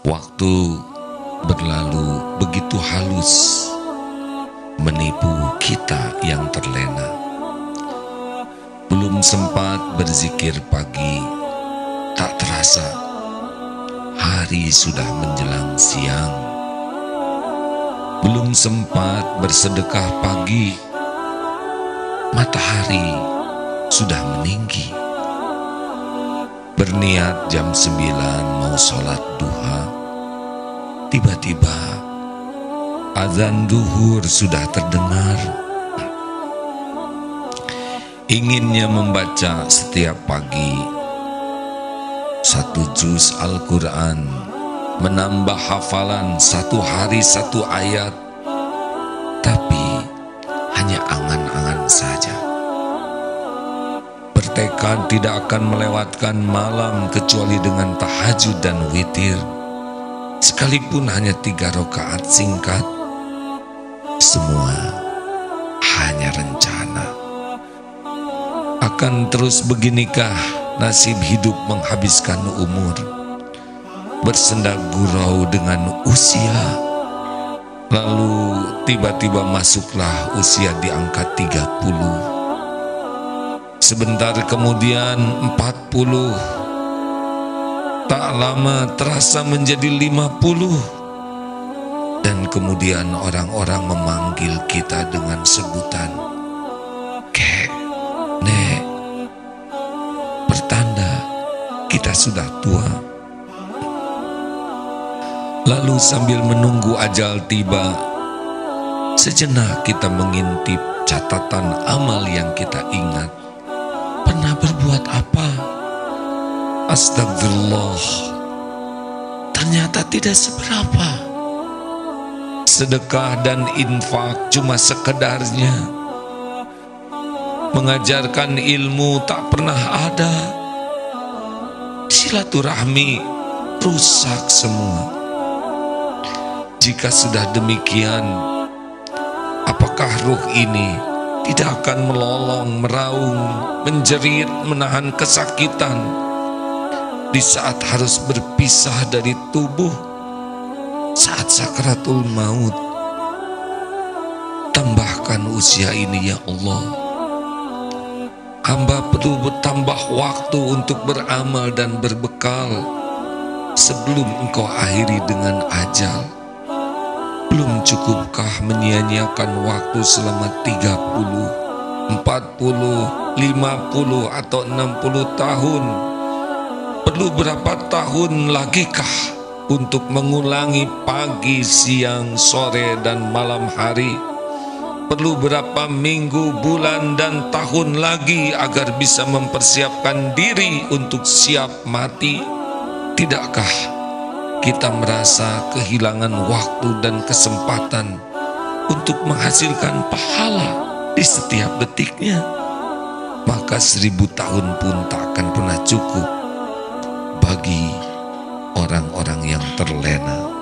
Waktu berlalu begitu halus menipu kita yang terlena. Belum sempat berzikir pagi, tak terasa hari sudah menjelang siang. Belum sempat bersedekah pagi, matahari sudah meninggi. Berniat jam sembilan mau sholat duha, tiba-tiba azan duhur sudah terdengar. Inginnya membaca setiap pagi satu juz Al-Quran, menambah hafalan satu hari satu ayat, tapi hanya angan-angan saja. Bertekad tidak akan melewatkan malam kecuali dengan tahajud dan witir. Sekalipun hanya tiga rakaat singkat, semua hanya rencana. Akan terus beginikah nasib hidup menghabiskan umur? Bersenda gurau dengan usia, lalu tiba-tiba masuklah usia di angka 30. Sebentar kemudian 40, tak lama terasa menjadi 50 dan kemudian orang-orang memanggil kita dengan sebutan kek, nek, pertanda kita sudah tua. Lalu sambil menunggu ajal tiba, sejenak kita mengintip catatan amal yang kita ingat. Berbuat apa? Astagfirullah. Ternyata tidak seberapa sedekah dan infak cuma sekedarnya. Mengajarkan ilmu tak pernah ada. Silaturahmi rusak semua. Jika sudah demikian, apakah ruh ini tidak akan melolong, meraung, menjerit, menahan kesakitan di saat harus berpisah dari tubuh? saat sakratul maut. Tambahkan usia ini ya Allah. Hamba perlu bertambah waktu untuk beramal dan berbekal sebelum engkau akhiri dengan ajal. Belum cukupkah menyia-nyiakan waktu selama 30, 40, 50 atau 60 tahun? Perlu berapa tahun lagi kah? untuk mengulangi pagi, siang, sore, dan malam hari. Perlu berapa minggu, bulan, dan tahun lagi agar bisa mempersiapkan diri untuk siap mati? Tidakkah kita merasa kehilangan waktu dan kesempatan untuk menghasilkan pahala di setiap detiknya? Maka seribu tahun pun tak akan pernah cukup bagi orang-orang yang terlena